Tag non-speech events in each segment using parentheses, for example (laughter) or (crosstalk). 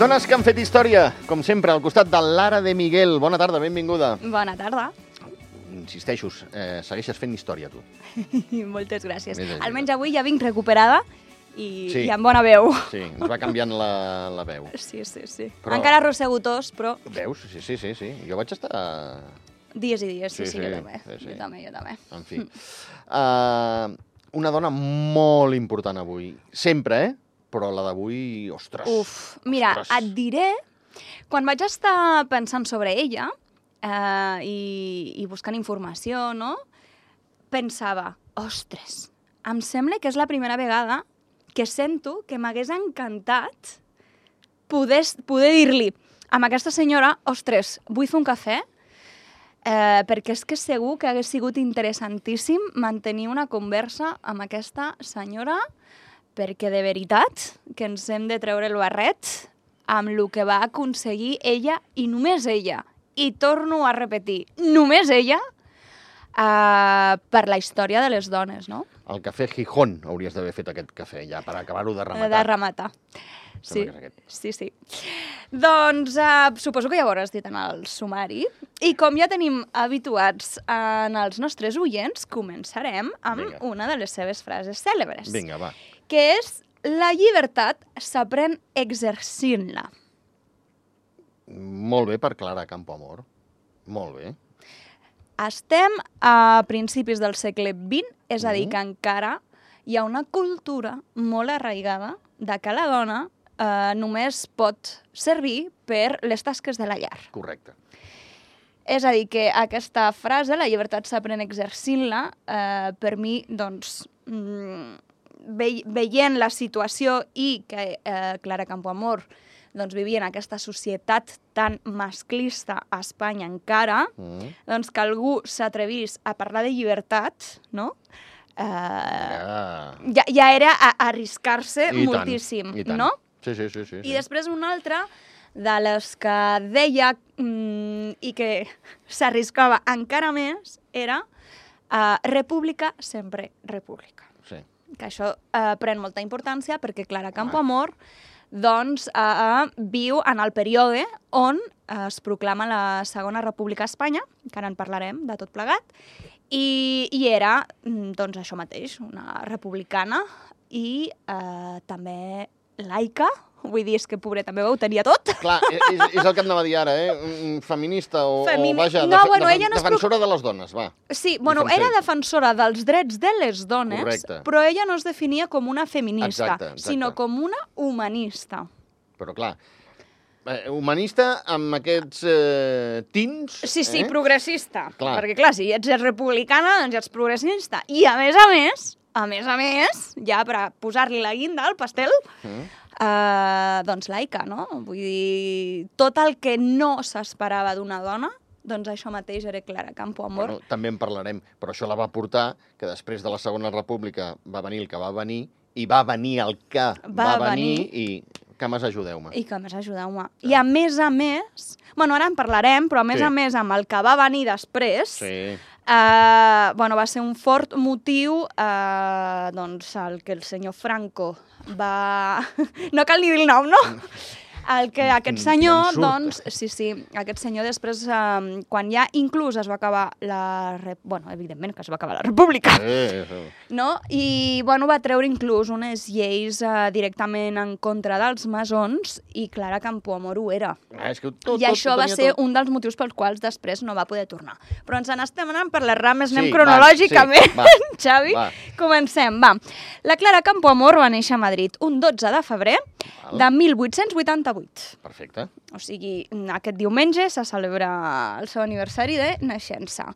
Dones que han fet història, com sempre, al costat de Lara de Miguel. Bona tarda, benvinguda. Bona tarda. Insisteixo, eh, segueixes fent història, tu. (laughs) Moltes gràcies. Almenys avui ja vinc recuperada i, Sí. i amb bona veu. Sí, ens va canviant la, la veu. (laughs) Sí, sí, sí. Però- Encara arrossego tos, però Veus? Sí, sí, sí, sí. Jo vaig estar... dies i dies, sí, Sí, sí, sí, jo també. sí, sí. Jo també, jo també. En fi. Uh, (laughs) una dona molt important avui. Sempre, eh? Però la d'avui, ostres. Uf, mira, ostres. et diré, quan vaig estar pensant sobre ella eh, i, i buscant informació, no? Pensava, ostres, em sembla que és la primera vegada que sento que m'hagués encantat poder, poder dir-li amb aquesta senyora, ostres, vull fer un cafè, eh, perquè és que segur que hagués sigut interessantíssim mantenir una conversa amb aquesta senyora perquè de veritat que ens hem de treure el barret amb el que va aconseguir ella i només ella. I torno a repetir, només ella eh, per la història de les dones, no? Al cafè Gijón hauries d'haver fet aquest cafè, ja, per acabar-ho de rematar. De rematar. Sí, sí, sí. Doncs uh, suposo que ja ho hauràs dit en el sumari. I com ja tenim habituats en els nostres oients, començarem amb Vinga. una de les seves frases cèlebres. Vinga, va. Que és la llibertat s'aprèn exercint-la. Molt bé per Clara Campoamor. Molt bé. Estem a principis del segle XX, és a dir, Mhm. que encara hi ha una cultura molt arraigada de que la dona eh, només pot servir per les tasques de la llar. Correcte. És a dir, que aquesta frase, la llibertat s'aprèn exercint-la, eh, per mi, doncs, mm, ve veient la situació i que eh, Clara Campoamor doncs, vivia en aquesta societat tan masclista a Espanya encara, Mm. doncs que algú s'atrevís a parlar de llibertat, no? Eh, Ja. ja, ja era a arriscar-se tant, moltíssim, i tant. no? Sí, sí, sí. sí, I sí. després una altra de les que deia mm, i que s'arriscava encara més era uh, república, sempre república. Que això uh, pren molta importància perquè Clara Campoamor doncs, uh, viu en el període on uh, es proclama la Segona República a Espanya, que ara en parlarem de tot plegat, i, i era mm, doncs, això mateix, una republicana i uh, també laica, vull dir, és que pobre també ho tenia tot. Clar, és, és el que anava a dir ara, eh? Feminista o, Femi- o vaja, No, bueno, defen- ella no defensora de les dones, va. Sí, bueno, Defensor. era defensora dels drets de les dones, Correcte. però ella no es definia com una feminista, Exacte, exacte. sinó com una humanista. Però clar, eh, humanista amb aquests eh, tins... Sí, sí, eh? progressista. Clar. Perquè, clar, si ets republicana, doncs ets progressista. I, a més a més, a més a més, ja per posar-li la guinda al pastel, Mm. eh, doncs laica, no? Vull dir, tot el que no s'esperava d'una dona, doncs això mateix era Clara Campoamor. Bueno, també en parlarem, però això la va portar que després de la Segona República va venir el que va venir i va venir el que va, Va venir, venir. i que més ajudeu-me. I que més ajudeu-me. I a més a més, bueno, ara en parlarem, però a més Sí. a més amb el que va venir després, Sí, eh, bueno, va ser un fort motiu eh, doncs, el que el senyor Franco va... (laughs) No cal ni dir el nom, no? El que aquest Mm, senyor, surt. doncs, sí, sí, aquest senyor després, eh, quan ja inclús es va acabar la... Bueno, evidentment que es va acabar la república, sí, sí. no? I, bueno, va treure inclús unes lleis eh, directament en contra dels masons i Clara Campoamor ho era. Ah, és que tot, I tot, això ho va ser tot. un dels motius pels quals després no va poder tornar. Però ens n'estem anant per les rames, anem Sí, cronològicament, va, sí, va. (laughs) Xavi. Va. Comencem, va. La Clara Campoamor va néixer a Madrid un 12 de febrer Val. de 1888. Perfecte. O sigui, aquest diumenge se celebra el seu aniversari de naixença.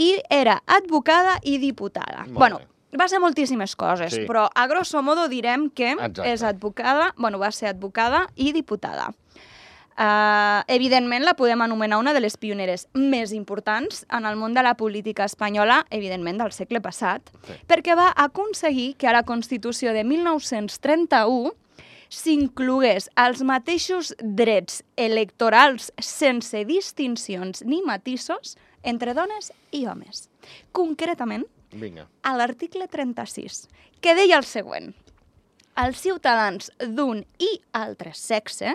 I era advocada i diputada. Molt bueno, bé. va ser moltíssimes coses, Sí. però a grosso modo direm que Exacte. és advocada, bueno, va ser advocada i diputada. Uh, evidentment la podem anomenar una de les pioneres més importants en el món de la política espanyola, evidentment del segle passat, Sí. perquè va aconseguir que a la Constitució de 1931 s'inclogués els mateixos drets electorals sense distincions ni matisos entre dones i homes. Concretament, Vinga. a l'article 36, que deia el següent. els ciutadans d'un i altre sexe,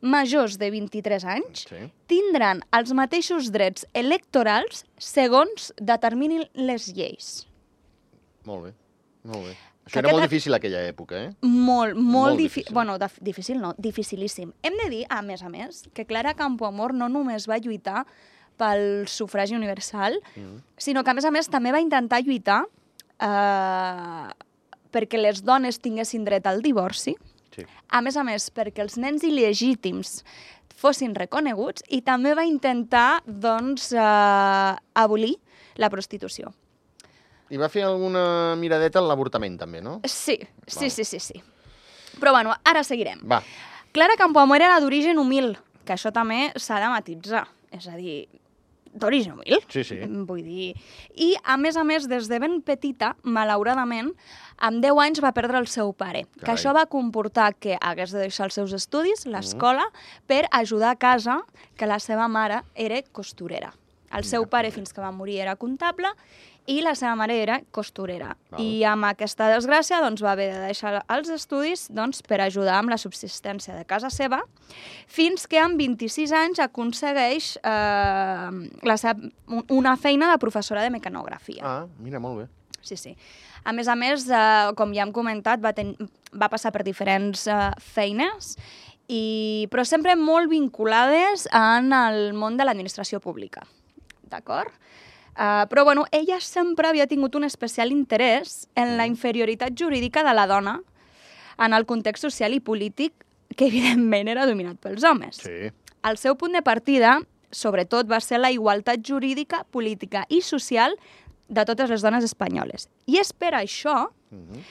majors de 23 anys, Sí. tindran els mateixos drets electorals segons determinin les lleis. Molt bé, molt bé. Que Això era molt difícil aquella època, eh? Molt, molt, Molt difícil. difícil. Bueno, dif- difícil no, dificilíssim. Hem de dir, a més a més, que Clara Campoamor no només va lluitar pel sufragi universal, Mm. sinó que, a més a més, també va intentar lluitar eh, perquè les dones tinguessin dret al divorci, Sí. a més a més, perquè els nens il·legítims fossin reconeguts i també va intentar, doncs, eh, abolir la prostitució. I va fer alguna miradeta en l'avortament, també, no? Sí, sí, sí, sí, sí. Però, bueno, ara seguirem. Va, Clara Campoamor era d'origen humil, que això també s'ha de matitzar. És a dir, d'origen humil. Sí, sí. Vull dir... I, a més a més, des de ben petita, malauradament, amb 10 anys va perdre el seu pare. Que Carai. això va comportar que hagués de deixar els seus estudis, l'escola, per ajudar a casa, que la seva mare era costurera. El seu pare, fins que va morir, era comptable i la seva mare era costurera. Val. I amb aquesta desgràcia doncs, va haver de deixar els estudis doncs, per ajudar amb la subsistència de casa seva, fins que amb 26 anys aconsegueix eh, la seva, un- una feina de professora de mecanografia. ah, mira, molt bé. Sí, sí. A més a més, eh, com ja hem comentat, va, ten... va passar per diferents eh, feines, i... però sempre molt vinculades en el món de l'administració pública. D'acord? Uh, però bueno, ella sempre havia tingut un especial interès en la inferioritat jurídica de la dona en el context social i polític que evidentment era dominat pels homes. Sí. El seu punt de partida, sobretot, va ser la igualtat jurídica, política i social de totes les dones espanyoles. I és per això Mhm.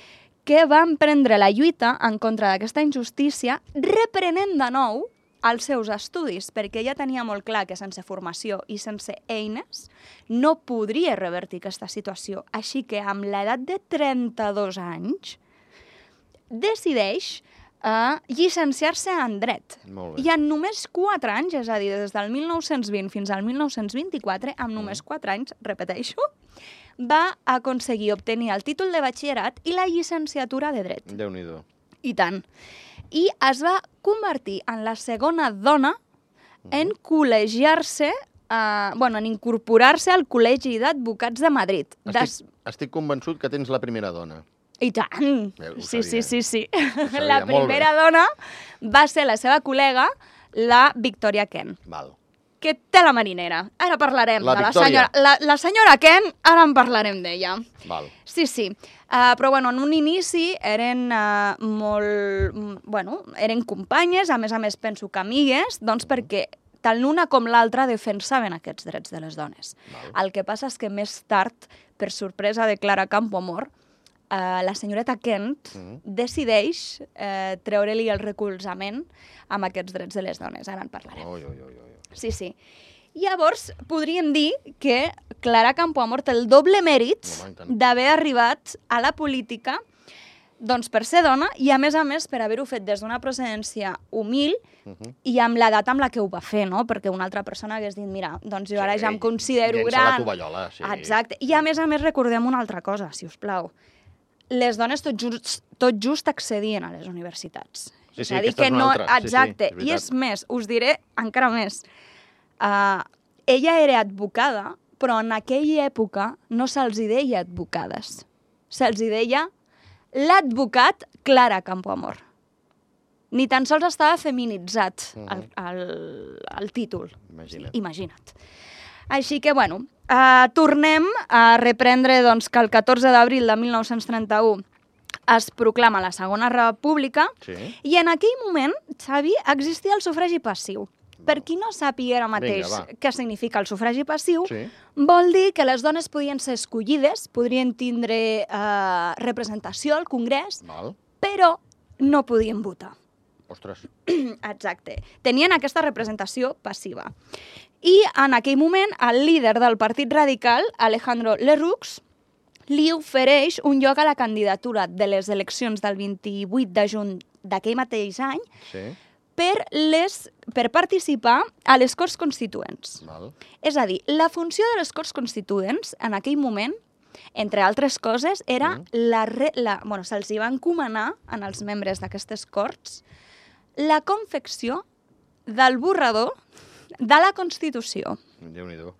que va emprendre la lluita en contra d'aquesta injustícia, reprenent de nou els seus estudis, perquè ella tenia molt clar que sense formació i sense eines no podria revertir aquesta situació. Així que amb l'edat de 32 anys decideix uh, llicenciar-se en dret. I en només 4 anys, és a dir, des del 1920 fins al 1924, amb només 4 anys, repeteixo, va aconseguir obtenir el títol de batxillerat i la llicenciatura de dret. Déu-n'hi-do. I tant. I es va convertir en la segona dona en col·legiar-se, eh, bueno, en incorporar-se al Col·legi d'Advocats de Madrid. Des... Estic, estic convençut que tens la primera dona. I tant! Bé, Sí, sí, sí, sí. sabia, La primera dona va ser la seva col·lega, la Victoria Kent, Val. Que té la marinera. Ara parlarem La de la senyora... La, la senyora Kent, ara en parlarem d'ella. Val. Sí, sí. Uh, però, bueno, en un inici eren uh, molt... mm, Bueno, eren companyes, a més a més penso que amigues, doncs perquè tant l'una com l'altra defensaven aquests drets de les dones. Val. El que passa és que més tard, per sorpresa de Clara Campoamor, eh, la senyoreta Kent Mhm. decideix eh, treure-li el recolzament amb aquests drets de les dones. Ara en parlarem. Ui, ui, ui. Sí, sí. Llavors, podríem dir que Clara Campoamor té el doble mèrit d'haver arribat a la política doncs per ser dona i, a més a més, per haver-ho fet des d'una procedència humil Mhm. i amb l'edat amb la que ho va fer, no? Perquè una altra persona hagués dit, mira, doncs jo ara Sí, ja em considero gran. la tovallola, sí. Exacte. I, a més a més, recordem una altra cosa, si us plau. Les dones tot just, tot just accedien a les universitats. Sí, és sí, a dir, que és no... altra. Sí, sí, Exacte. és I és més, us diré encara més. Uh, ella era advocada, però en aquella època no se'ls deia advocades. Se'ls deia l'advocat Clara Campoamor. Ni tan sols estava feminitzat Mhm. el, el, el títol. Imagina't. Imagina't. Així que, bueno, uh, tornem a reprendre doncs, que el 14 d'abril de 1931 es proclama la Segona República Sí. i en aquell moment, Xavi, existia el sufragi passiu. Per qui no sàpiga ara mateix Vinga, va. què significa el sufragi passiu, Sí. vol dir que les dones podien ser escollides, podrien tindre eh, representació al Congrés, Val. però no podien votar. Ostres. (clears throat) Exacte. Tenien aquesta representació passiva. I en aquell moment el líder del Partit Radical, Alejandro Lerroux, li ofereix un lloc a la candidatura de les eleccions del 28 de juny d'aquell mateix any Sí. per, les, per participar a les Corts Constituents. Val. És a dir, la funció de les Corts Constituents en aquell moment entre altres coses, era Mm. la, re, la... Bueno, se'ls va encomanar en els membres d'aquestes corts la confecció del borrador de la Constitució Déu-n'hi-do.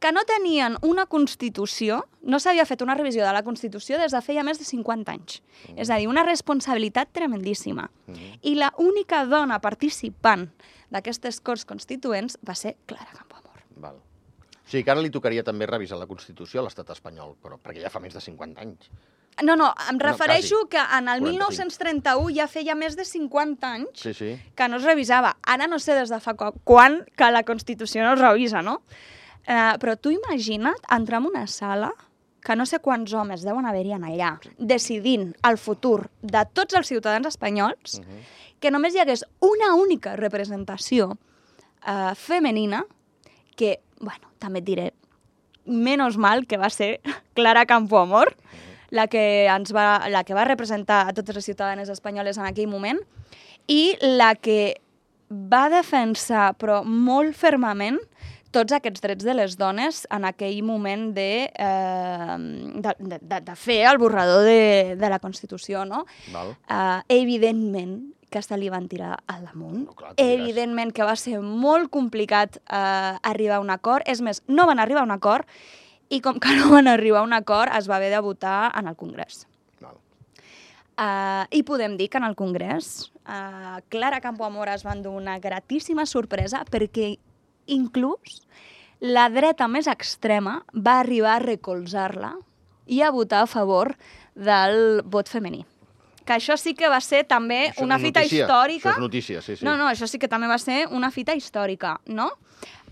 Que no tenien una Constitució, no s'havia fet una revisió de la Constitució des de feia més de 50 anys. És a dir, una responsabilitat tremendíssima. Mhm. I la única dona participant d'aquestes Corts Constituents va ser Clara Campoamor. Val. O sigui que ara li tocaria també revisar la Constitució a l'estat espanyol, però perquè ja fa més de 50 anys. No, no, em No, refereixo que en el 45. 1931 ja feia més de 50 anys Sí, sí. que no es revisava. Ara no sé des de fa qu- quan que la Constitució no es revisa, no? Eh, però tu imagina't entrar en una sala que no sé quants homes deuen haver-hi allà, decidint el futur de tots els ciutadans espanyols, Uh -huh. que només hi hagués una única representació eh, femenina que, bueno, també et diré, menos mal que va ser (laughs) Clara Campoamor, la que, ens va, la que va representar a totes les ciutadanes espanyoles en aquell moment, i la que va defensar, però molt fermament, tots aquests drets de les dones en aquell moment de, eh, de, de, de, de fer el borrador de, de la Constitució, no? Val. Uh, evidentment que se li van tirar al damunt. No, clar, evidentment que va ser molt complicat uh, arribar a un acord. És més, no van arribar a un acord i com que no van arribar a un acord es va haver de votar en el Congrés. Val. Uh, I podem dir que en el Congrés uh, Clara Campoamor es van dur una gratíssima sorpresa perquè inclús la dreta més extrema va arribar a recolzar-la i a votar a favor del vot femení. Que això sí que va ser també Això una fita notícia, històrica. Això és notícia, sí, sí. No, no, això sí que també va ser una fita històrica, no?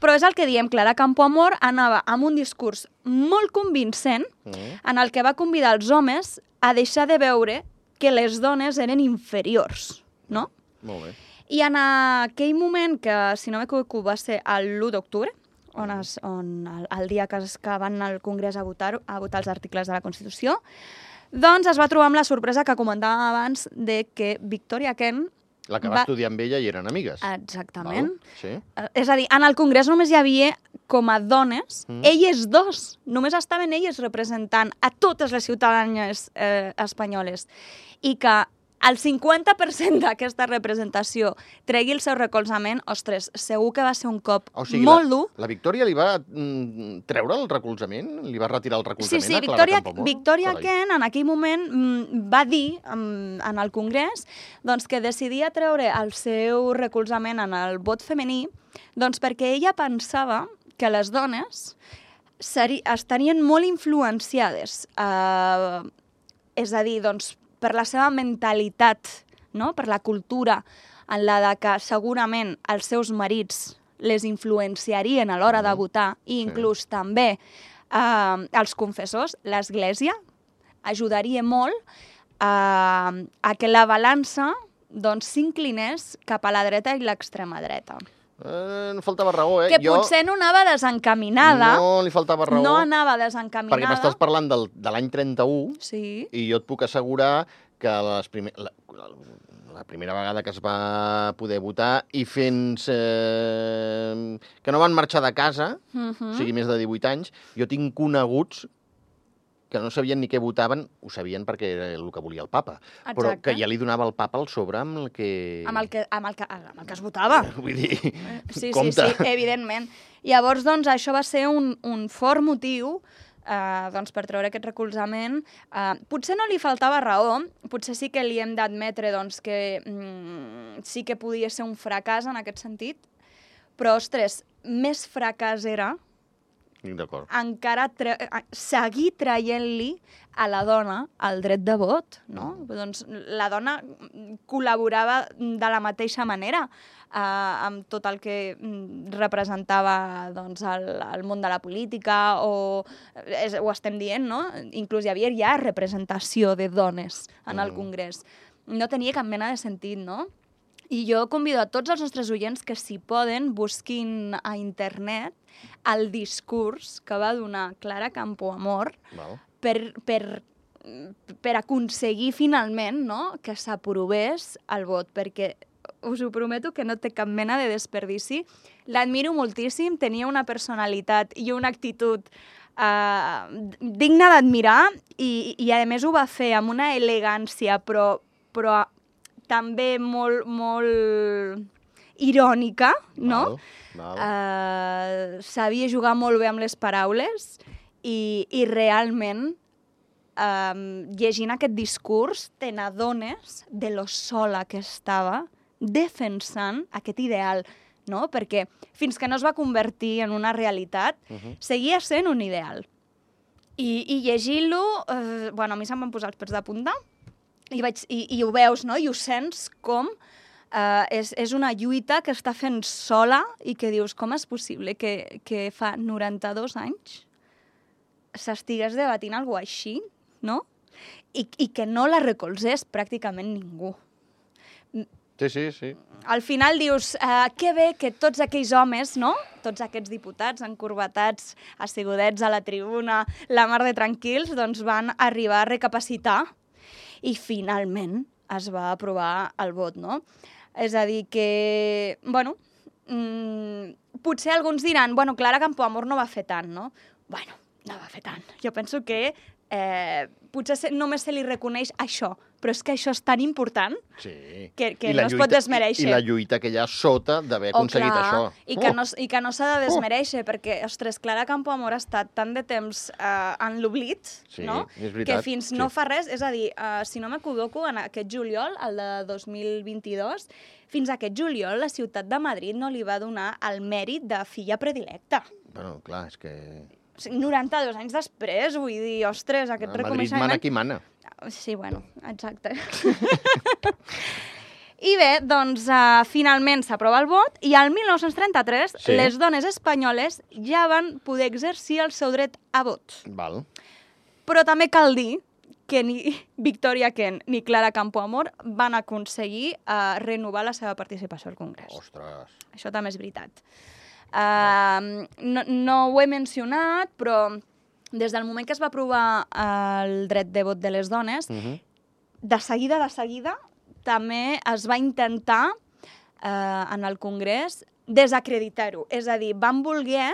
Però és el que diem, Clara Campoamor anava amb un discurs molt convincent Mm. en el que va convidar els homes a deixar de veure que les dones eren inferiors, no? Molt bé. I en aquell moment, que si no m'equivoco va ser l'1 d'octubre, on, es, on el, el dia que, es, que van al Congrés a votar, a votar els articles de la Constitució, doncs es va trobar amb la sorpresa que comentàvem abans de que Victoria Kent... La que va, Va- estudiar amb ella i eren amigues. Exactament. Val? Sí. Eh, És a dir, en el Congrés només hi havia com a dones, Mm. mm. elles dos, només estaven elles representant a totes les ciutadanes eh, espanyoles. I que el 50% d'aquesta representació tregui el seu recolzament, ostres, segur que va ser un cop O sigui, molt la, dur. la Victòria li va mm, treure el recolzament? Li va retirar el Sí, recolzament sí, a Clara Campoamor? Victoria Carai. Kent en aquell moment mm, va dir mm, en el Congrés doncs, que decidia treure el seu recolzament en el vot femení doncs, perquè ella pensava que les dones estarien molt influenciades, eh, és a dir, doncs, per la seva mentalitat, no? per la cultura, en la de que segurament els seus marits les influenciarien a l'hora de Mhm. votar i Sí. inclús també eh, els confessors, l'Església, ajudaria molt a, a que la balança doncs, s'inclinés cap a la dreta i l'extrema dreta. Eh, no faltava raó, eh? Que jo... potser no anava desencaminada, No li faltava raó. no anava perquè desencaminada. m'estàs parlant del, de l'any 31 Sí, i jo et puc assegurar que les primer, la, la, la primera vegada que es va poder votar i fins eh, que no van marxar de casa, uh o sigui, més de 18 anys, jo tinc coneguts que no sabien ni què votaven, ho sabien perquè era el que volia el papa, però Exacte. que ja li donava el papa el sobre amb el que... amb el que, amb el que, amb el que es votava. (laughs) Vull dir, Sí, sí, compte. sí, evidentment. Llavors, doncs, això va ser un, un fort motiu eh, doncs, per treure aquest recolzament. Eh, potser no li faltava raó, potser sí que li hem d'admetre doncs, que mm, sí que podia ser un fracàs en aquest sentit, però, ostres, més fracàs era D'acord. encara tre eh, seguir traient-li a la dona el dret de vot, no? Doncs la dona col·laborava de la mateixa manera eh, amb tot el que mm, representava doncs, el, el món de la política o és, ho estem dient, no? Inclús hi havia ja representació de dones en el Mhm. Congrés. No tenia cap mena de sentit, no? I jo convido a tots els nostres oients que, si poden, busquin a internet el discurs que va donar Clara Campoamor per, per, per aconseguir finalment no? que s'aprovés el vot, perquè us ho prometo que no té cap mena de desperdici. L'admiro moltíssim, tenia una personalitat i una actitud uh, digna d'admirar i, i a més ho va fer amb una elegància però, però també molt, molt irònica, no? Val, val. Uh, sabia jugar molt bé amb les paraules i, i realment um, llegint aquest discurs te n'adones de lo sola que estava defensant aquest ideal, no? Perquè fins que no es va convertir en una realitat, uh -huh. seguia sent un ideal. I, i llegint-lo, eh, bueno, a mi se'm van posar els pets de punta, i, vaig, i, i ho veus, no? I ho sents com eh, és, és una lluita que està fent sola i que dius, com és possible que, que fa 92 anys s'estigués debatint alguna així, no? I, I que no la recolzés pràcticament ningú. Sí, sí, sí. Al final dius, eh, que bé que tots aquells homes, no? Tots aquests diputats encorbatats, assegudets a la tribuna, la mar de tranquils, doncs van arribar a recapacitar i finalment es va aprovar el vot, no? És a dir que, bueno, mm, potser alguns diran, bueno, Clara Campoamor no va fer tant, no? Bueno, no va fer tant. Jo penso que eh, potser se, només se li reconeix això, però és que això és tan important Sí. que, que no es pot lluita- desmereixer. I, I la lluita que hi ha sota d'haver Oh, aconseguit clar, això. I que Oh! no, i que no s'ha de desmereixer, perquè, ostres, Clara Campoamor ha estat tant de temps eh, en l'oblit, Sí, no? veritat, que fins sí. no fa res, és a dir, eh, si no m'equivoco, en aquest juliol, el de 2022, fins a aquest juliol la ciutat de Madrid no li va donar el mèrit de filla predilecta. Bueno, clar, és que... O sigui, 92 anys després, vull dir, ostres, aquest Madrid reconeixement... mana qui mana. Sí, bueno, exacte. I bé, doncs uh, finalment s'aprova el vot i al 1933 Sí. les dones espanyoles ja van poder exercir el seu dret a vot. Val. Però també cal dir que ni Victoria Kent ni Clara Campoamor van aconseguir uh, renovar la seva participació al Congrés. Ostres. Això també és veritat. Uh, no, no ho he mencionat, però des del moment que es va aprovar eh, el dret de vot de les dones, Uh -huh. de seguida, de seguida, també es va intentar eh, en el Congrés desacreditar-ho. És a dir, van voler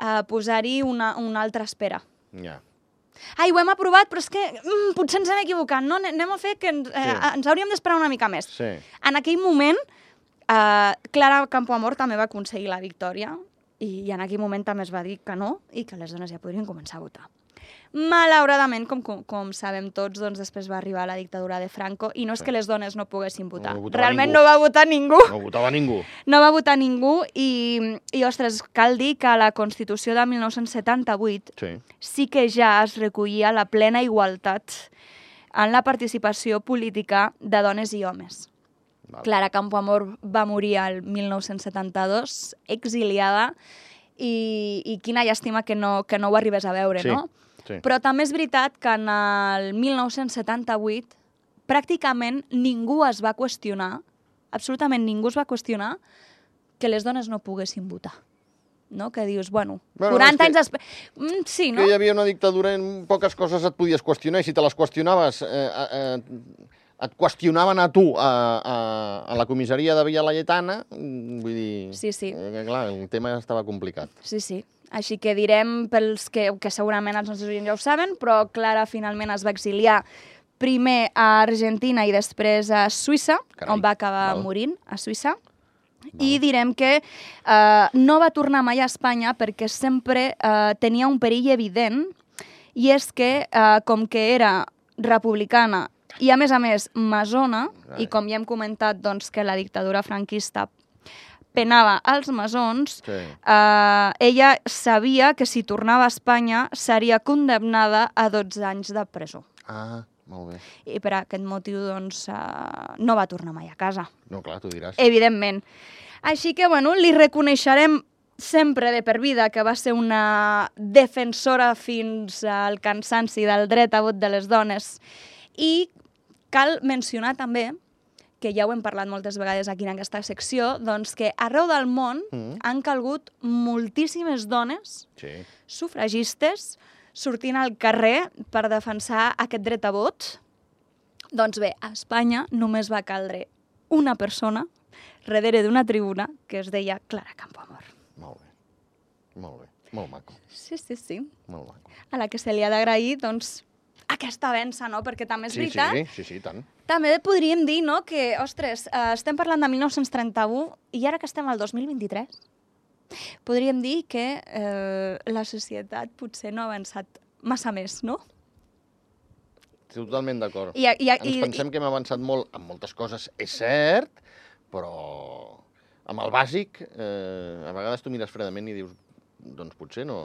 eh, posar-hi una, una altra espera. Ja. Ai, ho hem aprovat, però és que mm, potser ens hem equivocat, no? Anem a fer que ens, eh, Sí. ens hauríem d'esperar una mica més. Sí. En aquell moment, eh, Clara Campoamor també va aconseguir la victòria i, i en aquell moment també es va dir que no i que les dones ja podrien començar a votar. Malauradament, com, com, com sabem tots, doncs després va arribar la dictadura de Franco i no és que les dones no poguessin votar. No Realment ningú. no va votar ningú. No votava ningú. No va votar ningú i, i, ostres, cal dir que a la Constitució de 1978 Sí. sí que ja es recollia la plena igualtat en la participació política de dones i homes. Val. Clara Campoamor va morir el 1972, exiliada, i, i quina llàstima que no, que no ho arribés a veure, Sí, no? sí. Però també és veritat que en el 1978 pràcticament ningú es va qüestionar, absolutament ningú es va qüestionar que les dones no poguessin votar. No? Que dius, bueno, Bueno, 40 és que- anys després... Mm, sí, no? Que hi havia una dictadura en poques coses et podies qüestionar i si te les qüestionaves eh, eh, et qüestionaven a tu a, a, a la comissaria de Villa Laietana, mm, vull dir... Sí, sí. Eh, que, clar, el tema estava complicat. Sí, sí. Així que direm pels que, que segurament els nostres oients ja ho saben, però Clara finalment es va exiliar primer a Argentina i després a Suïssa, Carai, on va acabar val. morint, a Suïssa. I direm que eh, no va tornar mai a Espanya perquè sempre eh, tenia un perill evident i és que, eh, com que era republicana i, a més a més, masona, i com ja hem comentat, doncs, que la dictadura franquista penava als masons, Sí. eh, ella sabia que si tornava a Espanya seria condemnada a 12 anys de presó. Ah, molt bé. I per aquest motiu, doncs, eh, no va tornar mai a casa, No, clar, tu diràs. evidentment. Així que, bueno, li reconeixerem sempre de per vida que va ser una defensora fins al cansanci del dret a vot de les dones. I cal mencionar també que ja ho hem parlat moltes vegades aquí en aquesta secció, doncs que arreu del món Mm. han calgut moltíssimes dones Sí. sufragistes sortint al carrer per defensar aquest dret a vot. Doncs bé, a Espanya només va caldre una persona darrere d'una tribuna que es deia Clara Campoamor. Molt bé. Molt bé. Molt maco, Sí, sí, sí. molt maco. A la que se li ha d'agrair, doncs, aquesta avença, no? Perquè també és Sí, veritat sí, sí, sí, tant. També podríem dir, no?, que, ostres, eh, estem parlant de 1931 i ara que estem al 2023, podríem dir que eh, la societat potser no ha avançat massa més, no? Totalment d'acord. I, i, Ens i, pensem que hem avançat molt en moltes coses, és cert, però amb el bàsic, eh, a vegades tu mires fredament i dius, doncs potser no,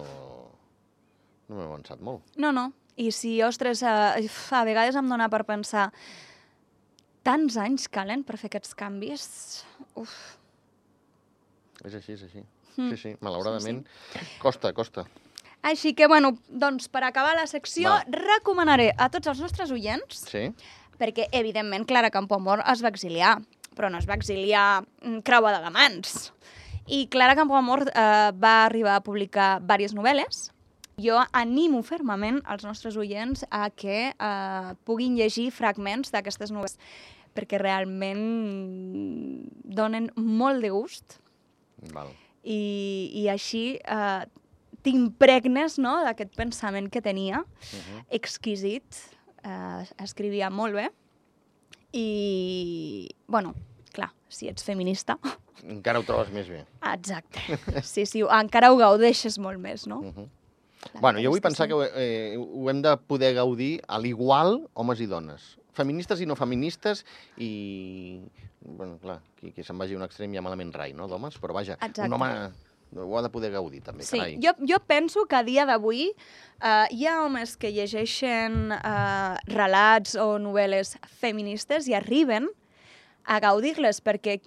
no hem avançat molt. No, no. I si, ostres, eh, uf, a vegades em dóna per pensar tants anys calen per fer aquests canvis. Uf. És així, és així. Mm. Sí, sí, malauradament. Costa, costa. Així que, bueno, doncs per acabar la secció, Va. recomanaré a tots els nostres oients Sí? perquè, evidentment, Clara Campoamor es va exiliar, però no es va exiliar mm, creuada de mans. I Clara Campoamor eh, va arribar a publicar diverses novel·les. Jo animo fermament als nostres oients a que eh, puguin llegir fragments d'aquestes novel·les perquè realment donen molt de gust Val. i, i així eh, t'impregnes no, d'aquest pensament que tenia, Uh -huh. exquisit, eh, escrivia molt bé, i, bueno, clar, si ets feminista, Encara ho trobes més bé. exacte, sí, sí, encara ho gaudeixes molt més, no? Uh -huh. Bueno, jo vull pensar que ho, eh, ho hem de poder gaudir a l'igual homes i dones. Feministes i no feministes i... Bueno, clar, qui, qui se'n vagi a un extrem ja malament rai, no, d'homes? Però vaja, Exacte. un home ho ha de poder gaudir, també, Sí, carai. jo, jo penso que a dia d'avui eh, hi ha homes que llegeixen eh, relats o novel·les feministes i arriben a gaudir-les perquè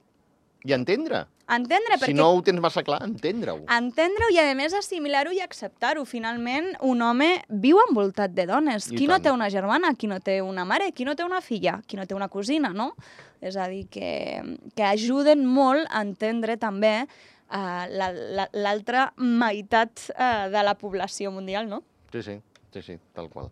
I entendre. Entendre Si perquè no ho tens massa clar, entendre-ho. entendre-ho i, a més, assimilar-ho i acceptar-ho. Finalment, un home viu envoltat de dones. I qui no tant. té una germana? Qui no té una mare? Qui no té una filla? Qui no té una cosina, no? És a dir, que, que ajuden molt a entendre també uh, l'altra meitat uh, de la població mundial, no? Sí, sí, sí, sí, tal qual.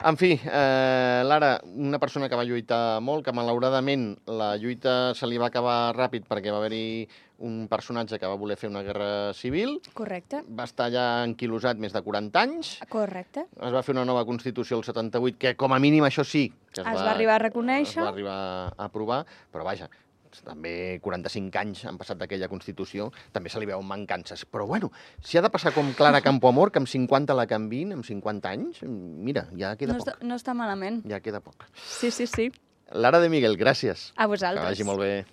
En fi, eh, Lara, una persona que va lluitar molt, que malauradament la lluita se li va acabar ràpid perquè va haver-hi un personatge que va voler fer una guerra civil, Correcte. va estar allà enquilosat més de 40 anys, Correcte. es va fer una nova Constitució el 78, que com a mínim això sí... Que Es va arribar a reconèixer. Es va arribar a aprovar, però vaja, també 45 anys han passat d'aquella Constitució, també se li veuen mancances. Però bueno, si ha de passar com Clara Campoamor, que amb 50 la canvin, amb 50 anys, mira, ja queda No poc. està, no està malament. Ja queda poc. Sí, sí, sí. Lara de Miguel, gràcies. A Que vosaltres. vagi molt bé.